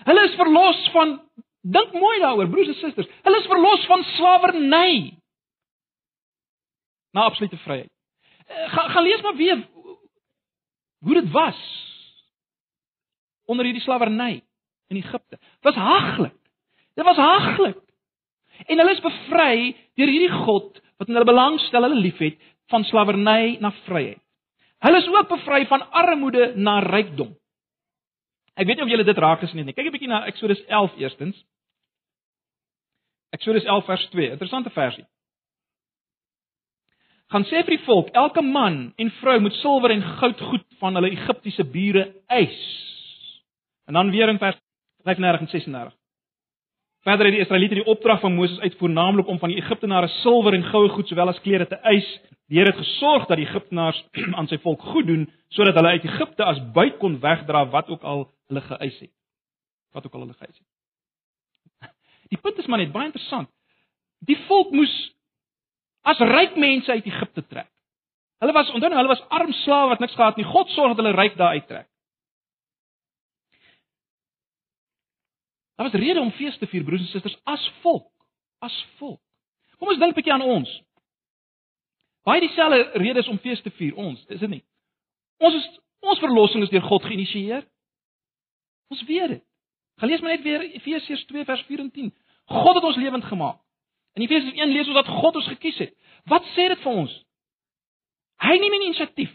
Hulle is verlos van dink mooi daaroor broers en susters. Hulle is verlos van slawerny. Na absolute vryheid. Eh, gaan gaan lees maar weer hoe dit was onder hierdie slawerny in Egipte. Dit was haglik. Dit was haglik. En hulle is bevry deur hierdie God wat in hulle belangstel, hulle liefhet van slawerny na vryheid. Hulle is ook bevry van armoede na rykdom. Ek weet nie of julle dit raak gesien het nie. Kyk 'n bietjie na Eksodus 11 eerstens. Eksodus 11 vers 2. Interessante versie gaan sê vir die volk, elke man en vrou moet silwer en goud goed van hulle Egiptiese bure eis. En dan weer in vers 35 en 36. Verder het die Israeliete die opdrag van Moses uitvoer naamlik om van die Egiptenare silwer en goue goed sowel as klere te eis. Die Here het gesorg dat die Egiptenaars aan sy volk goed doen sodat hulle uit Egipte as buit kon wegdra wat ook al hulle geëis het. Wat ook al hulle geëis het. Die punt is maar net baie interessant. Die volk moes as ryk mense uit Egipte trek. Hulle was onthou nou, hulle was arm slawe wat niks gehad nie. God sorg dat hulle ryk daar uittrek. Daar was rede om fees te vier broers en susters as volk, as volk. Kom ons dink 'n bietjie aan ons. Baie dieselfde redes om fees te vier ons, is dit nie? Ons is ons verlossing is deur God geïnisieer. Ons weet dit. Gaan lees maar net weer Efesiërs 2 vers 4 en 10. God het ons lewend gemaak. In Efesiërs 1 lees ons dat God ons gekies het. Wat sê dit vir ons? Hy neem inisiatief.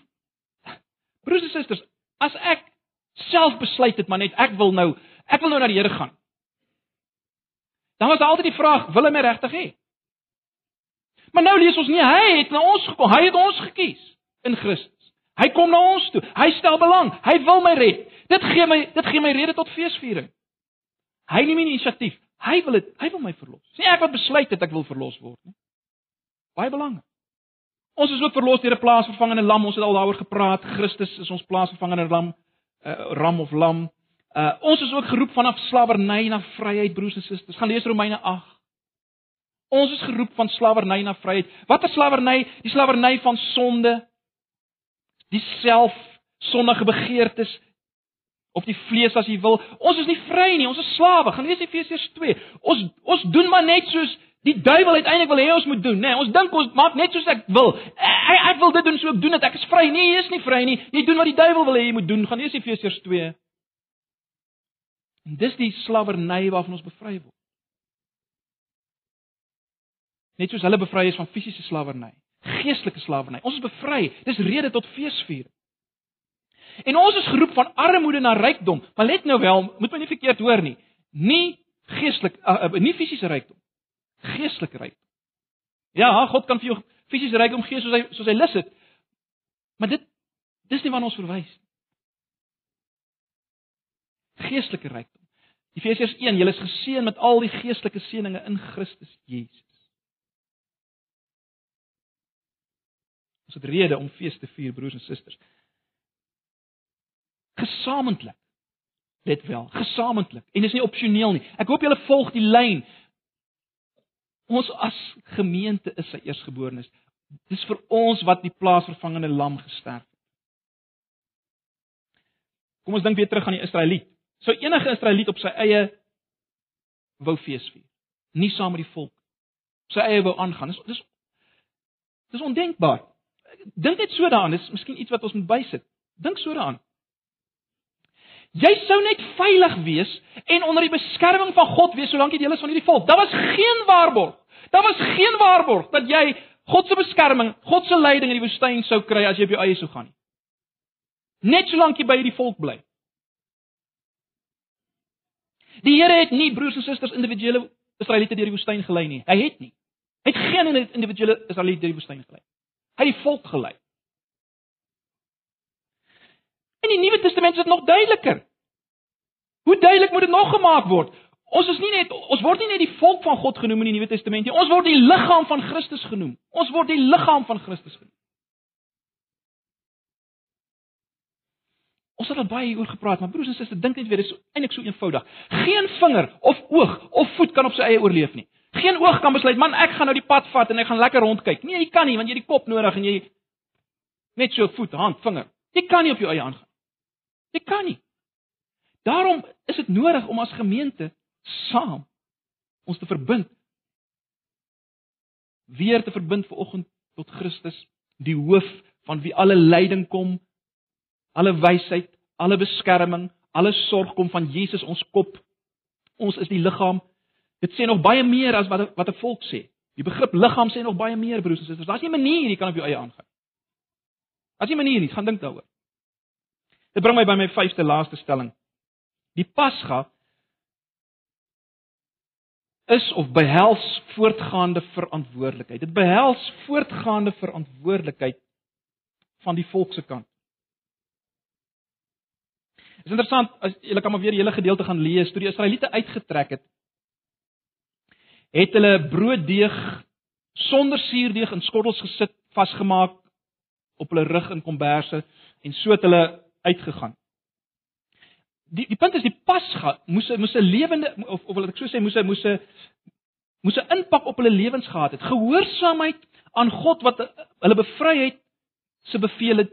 Broers en susters, as ek self besluit het maar net ek wil nou, ek wil nou na die Here gaan. Dan was daar altyd die vraag, wil hy my regtig hê? Maar nou lees ons nie hy het na ons gekom, hy het ons gekies in Christus. Hy kom na ons toe. Hy stel belang. Hy wil my red. Dit gee my dit gee my rede tot feesviering. Hy neem inisiatief. Hy wil dit, hy wil my verlos. Sê ek wat besluit het ek wil verlos word, nie? Baie belangrik. Ons is ook verlos deur 'n plaasvervangende lam. Ons het al daaroor gepraat. Christus is ons plaasvervangende lam, uh, ram of lam. Uh ons is ook geroep vanaf slawerny na vryheid, broers en susters. Gaan lees Romeine 8. Ons is geroep van slawerny na vryheid. Wat is slawerny? Die slawerny van sonde. Die self sondige begeertes, of die vlees as jy wil. Ons is nie vry nie, ons is slawe. Gaan lees Efesiërs 2. Ons ons doen maar net soos die duiwel uiteindelik wil hê ons moet doen, nê? Nee, ons dink ons maak net soos ek wil. Ek, ek wil dit doen, so ek doen dit. Ek is vry. Nee, jy is nie vry nie. Jy doen wat die duiwel wil hê jy moet doen. Gaan lees Efesiërs 2. En dis die slawerny waarvan ons bevry word. Net soos hulle bevry is van fisiese slawerny, geestelike slawerny. Ons is bevry. Dis rede tot feesviering. En ons is geroep van armoede na rykdom. Maar let nou wel, moet my nie verkeerd hoor nie. Nie geestelik uh, uh, nie fisiese rykdom. Geestelike rykdom. Ja, God kan vir jou fisiese rykdom gee soos hy soos hy lus het. Maar dit dis nie waarna ons verwys nie. Geestelike rykdom. Efesiërs 1, julle is geseën met al die geestelike seënings in Christus Jesus. Ons het rede om fees te vier, broers en susters gesamentlik. Let wel, gesamentlik. En dis nie opsioneel nie. Ek hoop julle volg die lyn. Ons as gemeente is sy eersgeborenes. Dis vir ons wat die plaasvervangende lam gesterf het. Kom ons dink weer terug aan die Israeliet. Sou enige Israeliet op sy eie wou fees vier, nie saam met die volk sy eie wou aangaan. Dis dis dis ondenkbaar. Dink net so daaraan, dis miskien iets wat ons moet bysit. Dink so daaraan. Jy sou net veilig wees en onder die beskerming van God wees solank jy deel is van hierdie volk. Daar was geen waarborg. Daar was geen waarborg dat jy God se beskerming, God se leiding in die woestyn sou kry as jy op jou eie sou gaan nie. Net solank jy by hierdie volk bly. Die Here het nie broers en susters individuele Israeliete deur die woestyn gelei nie. Hy het nie. Hy het geen individuele Israeliete deur die woestyn gelei. Hy het die volk gelei. In die Nuwe Testament is dit nog duideliker. Hoe duidelik moet dit nog gemaak word? Ons is nie net ons word nie net die volk van God genoem in die Nuwe Testament nie. Ons word die liggaam van Christus genoem. Ons word die liggaam van Christus genoem. Ons het al baie hieroor gepraat, maar broers en susters, dink net weer, dit is eintlik so eenvoudig. Geen vinger of oog of voet kan op sy eie oorleef nie. Geen oog kan besluit, man, ek gaan nou die pad vat en ek gaan lekker rondkyk. Nee, jy kan nie, want jy het die kop nodig en jy net so voet, hand, vinger. Jy kan nie op jou eie aangaan. Jy kan nie. Daarom is dit nodig om as gemeente saam ons te verbind. Weer te verbind ver oggend tot Christus, die hoof van wie alle lyding kom, alle wysheid, alle beskerming, alle sorg kom van Jesus ons kop. Ons is die liggaam. Dit sê nog baie meer as wat wat 'n volk sê. Die begrip liggaam sê nog baie meer broers en susters. Daar's nie 'n manier jy kan op jou eie aangaan. As jy 'n manier nie, gaan dink daaroor. Dit bring my by my vyfde laaste stelling. Die Pasga is of behels voortgaande verantwoordelikheid. Dit behels voortgaande verantwoordelikheid van die volk se kant. Is interessant as julle kan maar weer die hele gedeelte gaan lees toe die Israeliete uitgetrek het. Het hulle brooddeeg sonder suurdeeg in skottels gesit vasgemaak op hulle rug in komberse en so het hulle uitgegaan. Die die punt is die Pasga moes moes 'n lewende of of wil ek so sê moes moes moes 'n impak op hulle lewens gehad het. Gehoorsaamheid aan God wat hulle bevry het se beveel het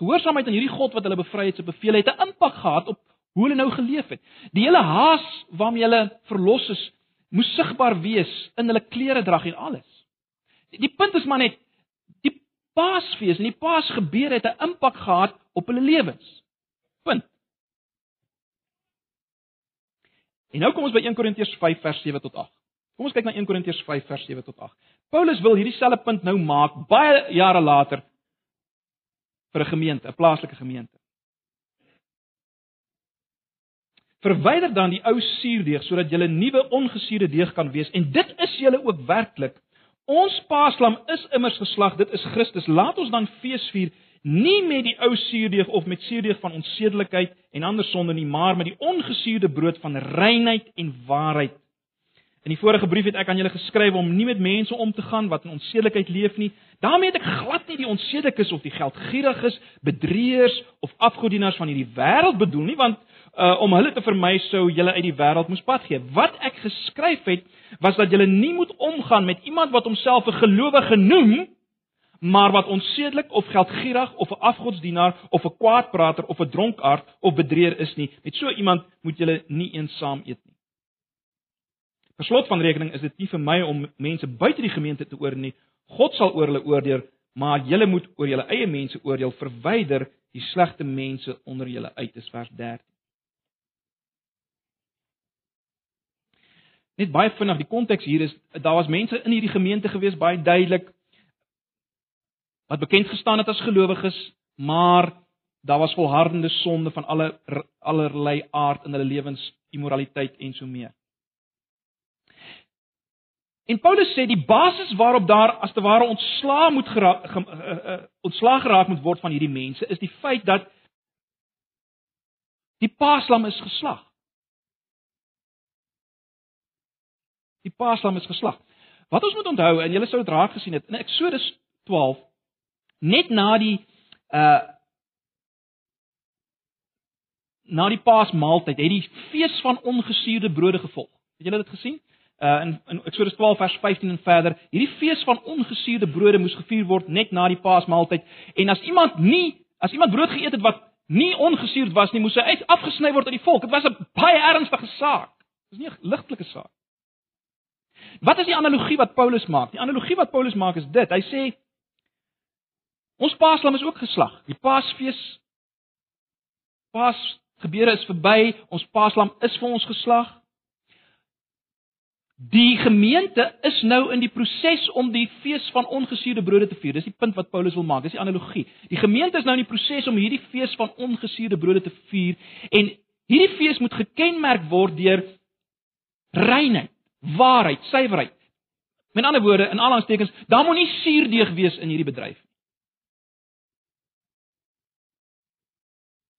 Gehoorsaamheid aan hierdie God wat hulle bevry het, se beveel het 'n impak gehad op hoe hulle nou geleef het. Die hele haas waarmee hulle verlos is, moes sigbaar wees in hulle klere drag en alles. Die, die punt is maar net Paasfees en die Paasgebeur het 'n impak gehad op hulle lewens. Punt. En nou kom ons by 1 Korintiërs 5 vers 7 tot 8. Kom ons kyk na 1 Korintiërs 5 vers 7 tot 8. Paulus wil hierdie selfe punt nou maak baie jare later vir 'n gemeente, 'n plaaslike gemeente. Verwyder dan die ou suurdeeg sodat julle nuwe ongesuurde deeg kan wees en dit is julle ook werklik. Ons paaslam is immers geslag, dit is Christus. Laat ons dan fees vier nie met die ou suurdeeg of met suurdeeg van onsedelikheid en ander sonde nie, maar met die ongesuurde brood van reinheid en waarheid. In die vorige brief het ek aan julle geskryf om nie met mense om te gaan wat in onsedelikheid leef nie. daarmee het ek glad nie die onsedelikes of die geldgieriges, bedrieërs of afgodieners van hierdie wêreld bedoel nie, want uh, om hulle te vermy sou julle uit die wêreld moes pad gee. Wat ek geskryf het was dat julle nie moet omgaan met iemand wat homself 'n gelowige noem, maar wat onsedelik of geldgierig of 'n afgodsdienaar of 'n kwaadprater of 'n dronkaard of bedrieër is nie. Met so iemand moet julle nie eensaam eet nie. Per slot van rekening is dit nie vir my om mense buite die gemeente te oordeel nie. God sal oor hulle oordeel, maar julle moet oor julle eie mense oordeel. Verwyder die slegte mense onder julle uit, is vers 13. Net baie vinnig, die konteks hier is daar was mense in hierdie gemeente gewees baie duidelik wat bekend gestaan het as gelowiges, maar daar was volhardende sonde van alle allerlei aard in hulle lewens, immoraliteit en so meer. En Paulus sê die basis waarop daar as te ware ontslaa moet geraak ge, uh, uh, ontslaa geraak moet word van hierdie mense is die feit dat die paaslam is geslag. Die paaslam is geslag. Wat ons moet onthou en julle sou dit raak gesien het in Eksodus 12 net na die uh na die paasmaaltyd het die fees van ongesuurde brode gevolg. Het julle dit gesien? uh in, in Eksodus 12 vers 15 en verder, hierdie fees van ongesuurde brode moes gevier word net na die Paasmaaltyd. En as iemand nie as iemand brood geëet het wat nie ongesuurd was nie, moes hy uit afgesny word uit die volk. Dit was 'n baie ernstige saak. Dis nie 'n ligtelike saak. Wat is die analogie wat Paulus maak? Die analogie wat Paulus maak is dit. Hy sê ons Paaslam is ook geslag. Die Paasfees Paas gebeure is verby. Ons Paaslam is vir ons geslag. Die gemeente is nou in die proses om die fees van ongesuurde brode te vier. Dis die punt wat Paulus wil maak. Dis die analogie. Die gemeente is nou in die proses om hierdie fees van ongesuurde brode te vier en hierdie fees moet gekenmerk word deur reinheid, waarheid, suiwerheid. Met ander woorde, in aanhalingstekens, daar moenie suurdeeg wees in hierdie bedryf nie.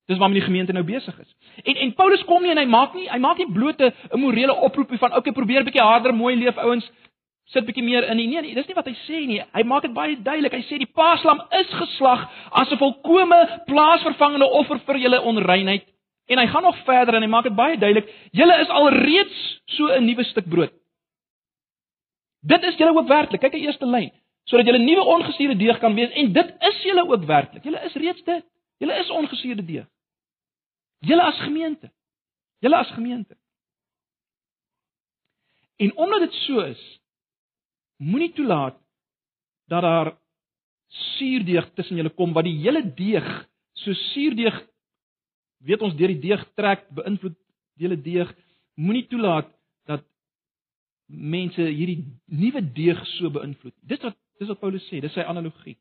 Dis waarmee die gemeente nou besig is. En en Paulus kom nie en hy maak nie hy maak nie bloot 'n morele oproepie van okay probeer bietjie harder mooi leef ouens sit bietjie meer in nie. Nee, nee, dis nie wat hy sê nie. Hy maak dit baie duidelik. Hy sê die paaslam is geslag as 'n volkomme plaasvervangende offer vir julle onreinheid. En hy gaan nog verder en hy maak dit baie duidelik. Julle is alreeds so 'n nuwe stuk brood. Dit is julle ook werklik. Kyk die eerste lyn. Sodat julle nuwe ongesuurde deeg kan wees en dit is julle ook werklik. Julle is reeds dit. Julle is ongesuurde deeg. Julle as gemeente. Julle as gemeente. En omdat dit so is, moenie toelaat dat daar suurdeeg tussen julle kom wat die hele deeg so suurdeeg weet ons deur die deeg trek beïnvloed die hele deeg moenie toelaat dat mense hierdie nuwe deeg so beïnvloed. Dis wat dis wat Paulus sê, dis sy analogie.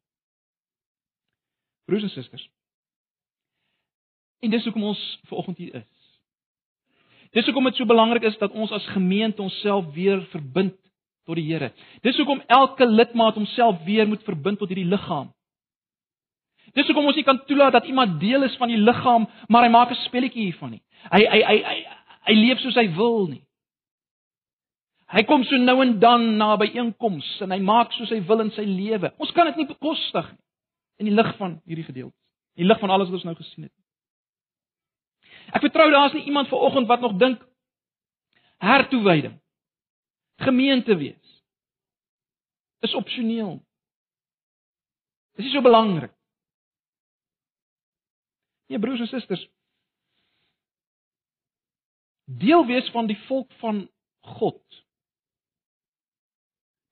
Broers en susters, En dis hoekom ons vanoggend hier is. Dis hoekom dit so belangrik is dat ons as gemeente onsself weer verbind tot die Here. Dis hoekom elke lidmaat homself weer moet verbind tot hierdie liggaam. Dis hoekom ons nie kan toelaat dat iemand deel is van die liggaam, maar hy maak 'n spelletjie hiervan nie. Hy hy hy hy hy leef soos hy wil nie. Hy kom so nou en dan na by einkoms en hy maak soos hy wil in sy lewe. Ons kan dit nie bekostig nie in die lig van hierdie gedeelte. In die lig van alles wat ons nou gesien het. Ek vertrou daar's nie iemand vanoggend wat nog dink hertoewyding gemeente wees is opsioneel. Dit is so belangrik. Ja broers en susters. Deel wees van die volk van God.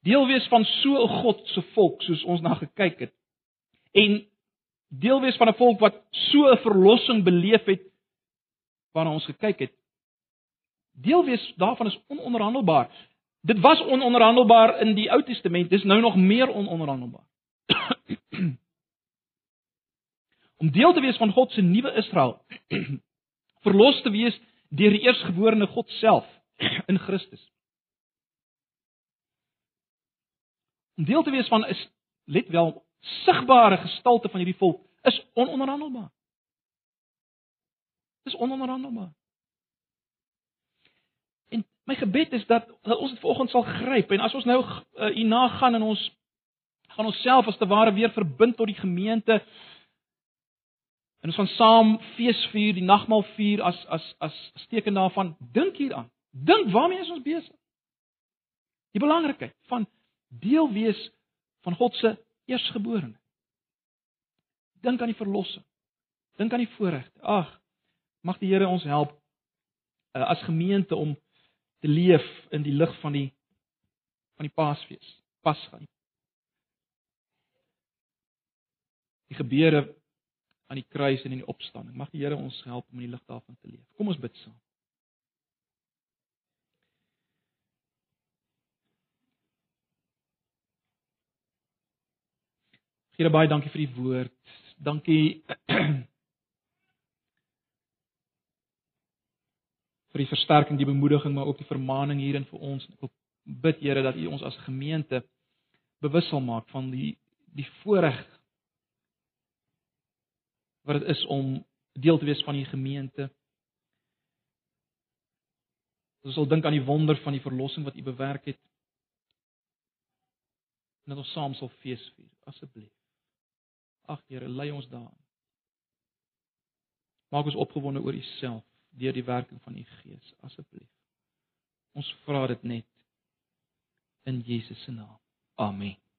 Deel wees van so 'n God se volk soos ons na gekyk het. En deel wees van 'n volk wat so 'n verlossing beleef het waarna ons gekyk het. Deel wees daarvan is ononderhandelbaar. Dit was ononderhandelbaar in die Ou Testament, dis nou nog meer ononderhandelbaar. Om deel te wees van God se nuwe Israel, verlos te wees deur die eersgeborene God self in Christus. Om deel te wees van is let wel sigbare gestalte van hierdie volk is ononderhandelbaar. Dis ononderhandelbaar. En my gebed is dat, dat ons dit vanoggend sal gryp en as ons nou uh, hierna gaan en ons gaan onsself as te ware weer verbind tot die gemeente en ons van saam fees vier, die nagmaal vier as as as steken daarvan, dink hieraan. Dink waarmee is ons besig? Die belangrikheid van deel wees van God se eersgeborene. Dink aan die verlossing. Dink aan die voorregte. Ag, Mag die Here ons help uh, as gemeente om te leef in die lig van die van die Paasfees, Pasga. Die gebeure aan die kruis en in die opstanding. Mag die Here ons help om in die lig daarvan te leef. Kom ons bid saam. Here baie dankie vir die woord. Dankie vir die versterking, die bemoediging, maar ook die vermaaning hierin vir ons. Ek wil bid Here dat U ons as gemeente bewus sal maak van die die voorreg wat dit is om deel te wees van die gemeente. Ons sal dink aan die wonder van die verlossing wat U bewerk het. En dat ons saam sal fees vier, asseblief. Ag Here, lei ons daarin. Maak ons opgewonde oor U self deur die werking van u Gees asseblief. Ons vra dit net in Jesus se naam. Amen.